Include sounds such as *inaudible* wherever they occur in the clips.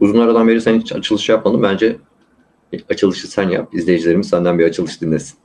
Uzun aradan beri sen hiç açılış yapmadın. Bence açılışı sen yap. İzleyicilerimiz senden bir açılış dinlesin.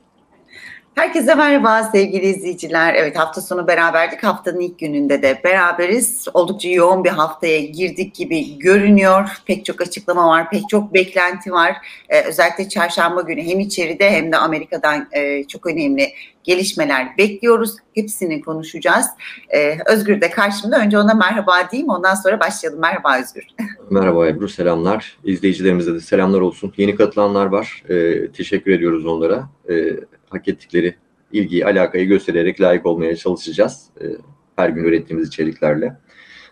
Herkese merhaba sevgili izleyiciler. Evet hafta sonu beraberdik. Haftanın ilk gününde de beraberiz. Oldukça yoğun bir haftaya girdik gibi görünüyor. Pek çok açıklama var, pek çok beklenti var. Ee, özellikle çarşamba günü hem içeride hem de Amerika'dan e, çok önemli gelişmeler bekliyoruz. Hepsini konuşacağız. Ee, Özgür de karşımda. Önce ona merhaba diyeyim ondan sonra başlayalım. Merhaba Özgür. *laughs* Merhaba Ebru, selamlar. İzleyicilerimize de selamlar olsun. Yeni katılanlar var. Ee, teşekkür ediyoruz onlara. Ee, hak ettikleri ilgiyi, alakayı göstererek layık olmaya çalışacağız. Ee, her gün ürettiğimiz içeriklerle.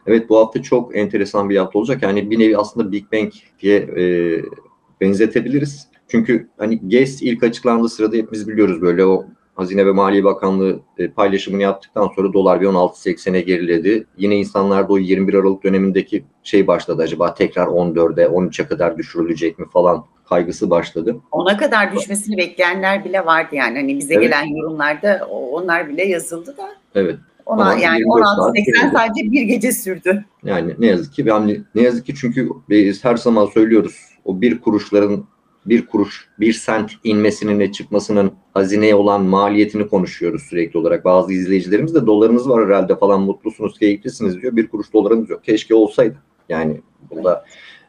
Evet bu hafta çok enteresan bir hafta olacak. Yani bir nevi aslında Big Bang diye e, benzetebiliriz. Çünkü hani GES ilk açıklandığı sırada hepimiz biliyoruz böyle o Hazine ve Maliye Bakanlığı e, paylaşımını yaptıktan sonra dolar bir 16.80'e geriledi. Yine insanlarda o 21 Aralık dönemindeki şey başladı acaba tekrar 14'e 13'e kadar düşürülecek mi falan kaygısı başladı. Ona kadar düşmesini bekleyenler bile vardı yani. Hani bize Evet. gelen yorumlarda onlar bile yazıldı da. Evet. Ona Ama yani 24 saat 16.80 sürdü. sadece bir gece sürdü. Yani ne yazık ki yani ne yazık ki çünkü biz her zaman söylüyoruz o bir kuruşların bir kuruş, bir sent inmesinin ve çıkmasının hazineye olan maliyetini konuşuyoruz sürekli olarak. Bazı izleyicilerimiz de dolarınız var herhalde falan mutlusunuz, keyiflisiniz diyor. Bir kuruş dolarınız yok. Keşke olsaydı. Yani bunda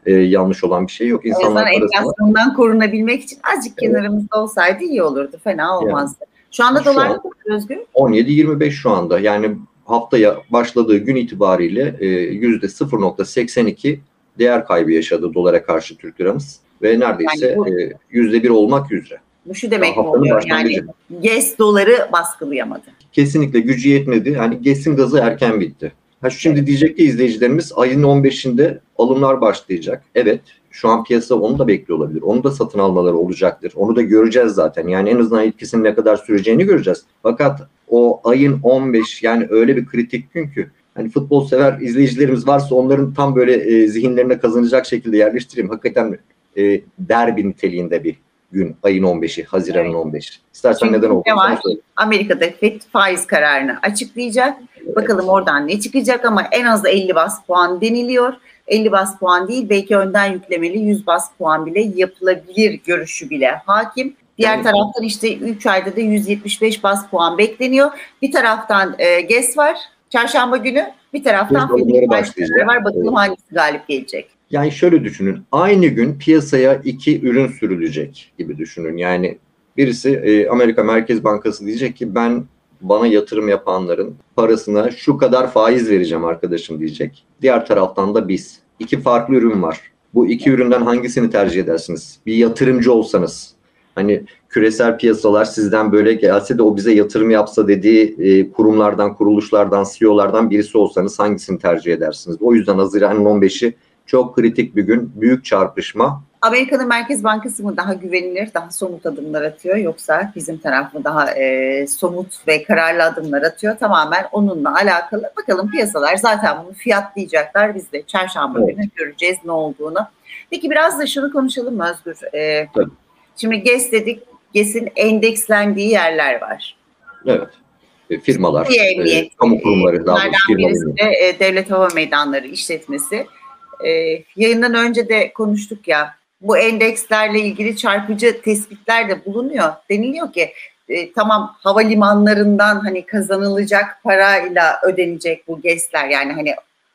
e, yanlış olan bir şey yok. O İnsanlar yüzden parasını enflasyondan korunabilmek için azıcık Evet. kenarımızda olsaydı iyi olurdu. Fena olmazdı. Şu anda dolar an- ne kadar Özgür? 17-25 şu anda. Yani haftaya başladığı gün itibariyle e, yüzde 0.82 değer kaybı yaşadı dolara karşı Türk liramız. Ve neredeyse Yani e, yüzde bir olmak üzere. Bu şu demek mi oluyor? Yani. GES doları baskılayamadı. Kesinlikle gücü yetmedi. Yani GES'in gazı erken bitti. Ha şimdi diyecek ki izleyicilerimiz ayın 15'inde alımlar başlayacak. Evet şu an piyasa onu da bekliyor olabilir. Onu da satın almaları olacaktır. Onu da göreceğiz zaten. Yani en azından etkisinin ne kadar süreceğini göreceğiz. Fakat o ayın 15 yani öyle bir kritik gün ki hani futbol sever izleyicilerimiz varsa onların tam böyle e, zihinlerine kazanacak şekilde yerleştireyim. Hakikaten e, derbi niteliğinde bir gün ayın 15'i, Haziran'ın Evet. 15'i. İstersen Çünkü neden ne var? Amerika'da FED faiz kararını açıklayacak. Bakalım oradan ne çıkacak ama en az 50 bas puan deniliyor. 50 bas puan değil belki önden yüklemeli 100 bas puan bile yapılabilir görüşü bile hakim. Diğer Yani- taraftan işte 3 ayda da 175 bas puan bekleniyor. Bir taraftan e, GES var çarşamba günü. Bir taraftan Fed'in faiz kararı var. Bakalım Evet. hangisi galip gelecek. Yani şöyle düşünün. Aynı gün piyasaya iki ürün sürülecek gibi düşünün. Yani birisi e, Amerika Merkez Bankası diyecek ki ben bana yatırım yapanların parasına şu kadar faiz vereceğim arkadaşım diyecek. Diğer taraftan da biz. İki farklı ürün var. Bu iki üründen hangisini tercih edersiniz? Bir yatırımcı olsanız. Hani küresel piyasalar sizden böyle gelse de o bize yatırım yapsa dediği e, kurumlardan, kuruluşlardan, CEO'lardan birisi olsanız hangisini tercih edersiniz? O yüzden Haziran'ın 15'i çok kritik bir gün. Büyük çarpışma. Amerika'nın Merkez Bankası mı daha güvenilir, daha somut adımlar atıyor yoksa bizim taraf mı daha e, somut ve kararlı adımlar atıyor? Tamamen onunla alakalı. Bakalım piyasalar zaten bunu fiyatlayacaklar. Biz de çarşamba Evet. günü göreceğiz ne olduğunu. Peki biraz da şunu konuşalım mı Özgür? E, Tabii. şimdi GES dedik. GES'in endekslendiği yerler var. Evet. E, firmalar, e, kamu kurumları daha doğrusu Bunlardan birisi de e, Devlet Hava Meydanları işletmesi. E, yayından önce de konuştuk ya bu endekslerle ilgili çarpıcı tespitler de bulunuyor. Deniliyor ki e, tamam havalimanlarından hani kazanılacak parayla ödenecek bu GES'ler yani hani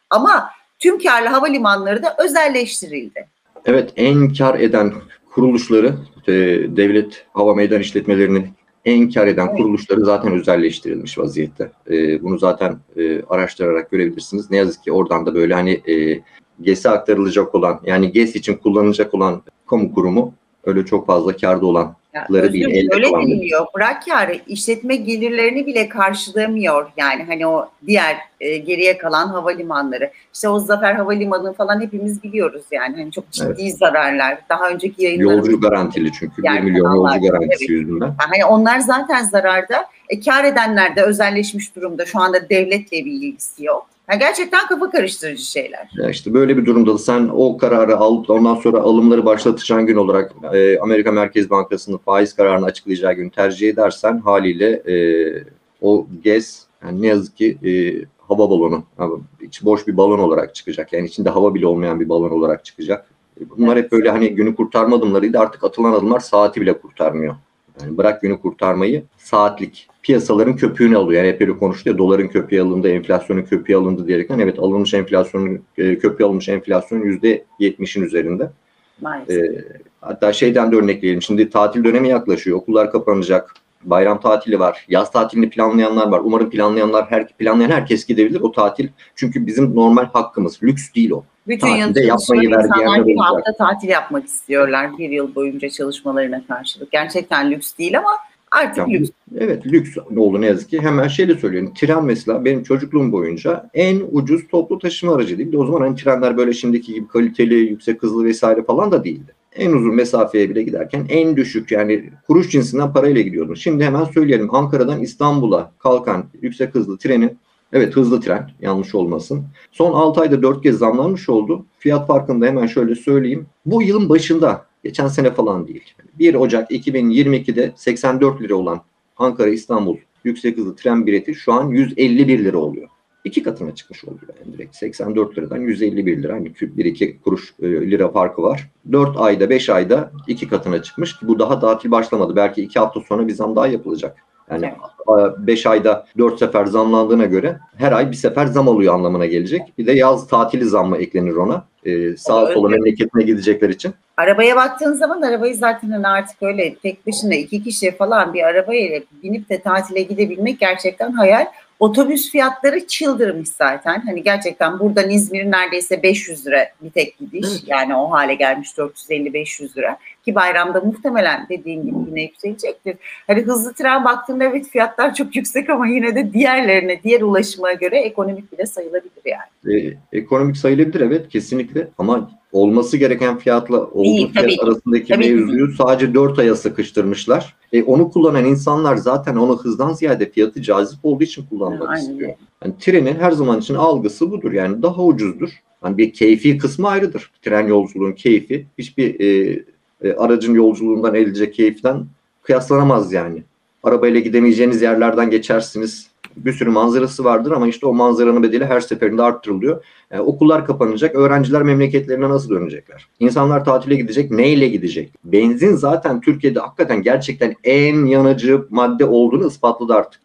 ama tüm karlı havalimanları da özelleştirildi. Evet en kar eden kuruluşları e, devlet hava meydan işletmelerini en kar eden Evet. kuruluşları zaten özelleştirilmiş vaziyette. E, bunu zaten e, araştırarak görebilirsiniz. Ne yazık ki oradan da böyle hani e, GES'e aktarılacak olan yani GES için kullanılacak olan kamu kurumu öyle çok fazla karda olan Ya, Ları değil, elde öyle kalan deniliyor. Bırak karı işletme gelirlerini bile karşılamıyor. Yani hani o diğer e, geriye kalan havalimanları. İşte o Zafer Havalimanı falan hepimiz biliyoruz yani. Hani çok ciddi zararlar. Daha önceki yayınlarımızda. yolcu garantili çünkü 1 Yani milyon yolcu garantisi evet. yüzünden. Hani onlar zaten zararda. E, kar edenler de özelleşmiş durumda. Şu anda devletle bir ilgisi yok. Yani gerçekten kafa karıştırıcı şeyler. Ya işte böyle bir durumda da sen o kararı alıp ondan sonra alımları başlatacağın gün olarak e, Amerika Merkez Bankası'nın faiz kararını açıklayacağı gün tercih edersen haliyle e, o GES yani ne yazık ki e, hava balonu. İçi boş bir balon olarak çıkacak. Yani içinde hava bile olmayan bir balon olarak çıkacak. E, Bunlar hep böyle hani günü kurtarma adımlarıydı. Artık atılan adımlar saati bile kurtarmıyor. Yani bırak günü kurtarmayı saatlik piyasaların köpüğünü alıyor. Yani hep öyle konuşuluyor. Doların köpüğü alındı, enflasyonun köpüğü alındı diyerekten. Evet alınmış enflasyonun, e, köpüğü alınmış enflasyon %70'in üzerinde. Maalesef. E, hatta şeyden de örnekleyelim. Şimdi tatil dönemi yaklaşıyor. Okullar kapanacak. Bayram tatili var. Yaz tatilini planlayanlar var. Umarım planlayanlar, her, planlayan herkes gidebilir o tatil. Çünkü bizim normal hakkımız. Lüks değil o. Bütün tatilde ver insanlar bir hafta tatil yapmak istiyorlar bir yıl boyunca çalışmalarına karşılık. Gerçekten lüks değil ama artık Ya, lüks. Evet lüks oldu ne yazık ki. Hemen şeyle söylüyorum. Tren mesela benim çocukluğum boyunca en ucuz toplu taşıma aracı değildi. O zaman hani trenler böyle şimdiki gibi kaliteli, yüksek hızlı vesaire falan da değildi. En uzun mesafeye bile giderken en düşük yani kuruş cinsinden parayla gidiyordun. Şimdi hemen söyleyelim Ankara'dan İstanbul'a kalkan yüksek hızlı treni Evet hızlı tren yanlış olmasın. Son 6 ayda 4 kez zamlanmış oldu. Fiyat farkını da hemen şöyle söyleyeyim. Bu yılın başında geçen sene falan değil. 1 Ocak 2022'de 84 lira olan Ankara İstanbul yüksek hızlı tren bileti şu an 151 lira oluyor. İki katına çıkmış oldu yani direkt. 84 liradan 151 lira. Hani 1-2 kuruş e, lira farkı var. 4 ayda 5 ayda iki katına çıkmış bu daha tatil başlamadı. Belki 2 hafta sonra bir zam daha yapılacak. Yani 5 ayda 4 sefer zamlandığına göre her ay bir sefer zam oluyor anlamına gelecek. Bir de yaz tatili zammı eklenir ona. Ee, sağa sola memleketine gidecekler için. Arabaya baktığın zaman arabayı zaten hani artık öyle tek başına iki kişi falan bir arabaya binip de tatile gidebilmek gerçekten hayal. Otobüs fiyatları çıldırmış zaten. Hani gerçekten buradan İzmir'in neredeyse 500 lira bir tek gidiş. Yani o hale gelmiş 450-500 lira. Ki bayramda muhtemelen dediğin gibi yine yükselecektir. Hani hızlı tren baktığında evet fiyatlar çok yüksek ama yine de diğerlerine, diğer ulaşıma göre ekonomik bile sayılabilir yani. Ee, ekonomik sayılabilir evet kesinlikle ama olması gereken fiyatla olduğu Değil, fiyat tabii ki. arasındaki Tabii mevzuyu sadece 4 aya sıkıştırmışlar. E, onu kullanan insanlar zaten onu hızdan ziyade fiyatı cazip olduğu için kullanmak Aynen istiyor. Yani trenin her zaman için algısı budur. Yani daha ucuzdur. Hani bir keyfi kısmı ayrıdır. Tren yolculuğun keyfi hiçbir e, e, aracın yolculuğundan elde keyiften kıyaslanamaz yani. Arabayla gidemeyeceğiniz yerlerden geçersiniz. Bir sürü manzarası vardır ama işte o manzaranın bedeli her seferinde arttırılıyor. Yani okullar kapanacak, öğrenciler memleketlerine nasıl dönecekler? İnsanlar tatile gidecek, neyle gidecek? Benzin zaten Türkiye'de hakikaten gerçekten en yanıcı madde olduğunu ispatladı artık.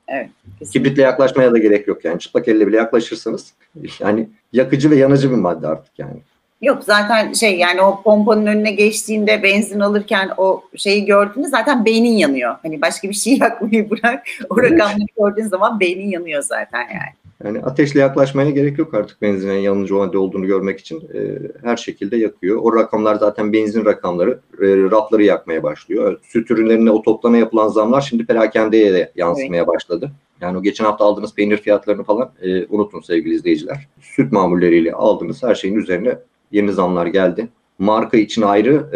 Kesinlikle. Kibritle yaklaşmaya da gerek yok yani. Çıplak elle bile yaklaşırsanız yani yakıcı ve yanıcı bir madde artık yani. Yok zaten şey yani o pompanın önüne geçtiğinde benzin alırken o şeyi gördüğünde zaten beynin yanıyor. Hani başka bir şey *laughs* yakmayı bırak. O Evet. rakamları gördüğün zaman beynin yanıyor zaten yani. Yani ateşle yaklaşmaya gerek yok artık benzinin yanıcı madde olduğunu görmek için. Ee, her şekilde yakıyor. O rakamlar zaten benzin rakamları e, rafları yakmaya başlıyor. Süt ürünlerine o toplama yapılan zamlar şimdi perakendeye de yansımaya başladı. Yani o geçen hafta aldığınız peynir fiyatlarını falan e, unutun sevgili izleyiciler. Süt mamulleriyle aldığınız her şeyin üzerine yeni zamlar geldi. Marka için ayrı,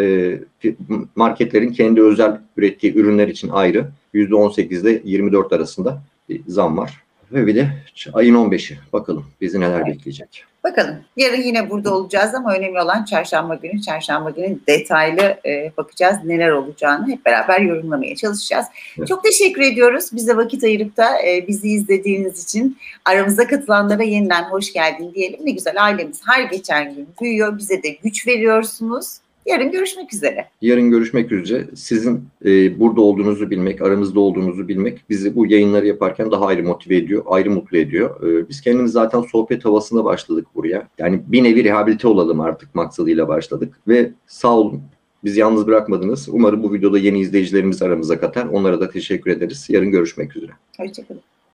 e, marketlerin kendi özel ürettiği ürünler için ayrı. %18 ile 24 arasında bir zam var. Ve bir de ayın 15'i. Bakalım bizi neler Evet. bekleyecek. Bakalım yarın yine burada olacağız ama önemli olan çarşamba günü. Çarşamba günü detaylı e, bakacağız neler olacağını hep beraber yorumlamaya çalışacağız. Evet. Çok teşekkür ediyoruz bize vakit ayırıp da e, bizi izlediğiniz için. Aramıza katılanlara yeniden hoş geldin diyelim. Ne güzel ailemiz her geçen gün büyüyor. Bize de güç veriyorsunuz. Yarın görüşmek üzere. Yarın görüşmek üzere. Sizin e, burada olduğunuzu bilmek, aramızda olduğunuzu bilmek bizi bu yayınları yaparken daha ayrı motive ediyor, ayrı mutlu ediyor. E, biz kendimiz zaten sohbet havasında başladık buraya. Yani bir nevi rehabilite olalım artık maksadıyla başladık. Ve sağ olun. Bizi yalnız bırakmadınız. Umarım bu videoda yeni izleyicilerimiz aramıza katar. Onlara da teşekkür ederiz. Yarın görüşmek üzere. Hoşçakalın.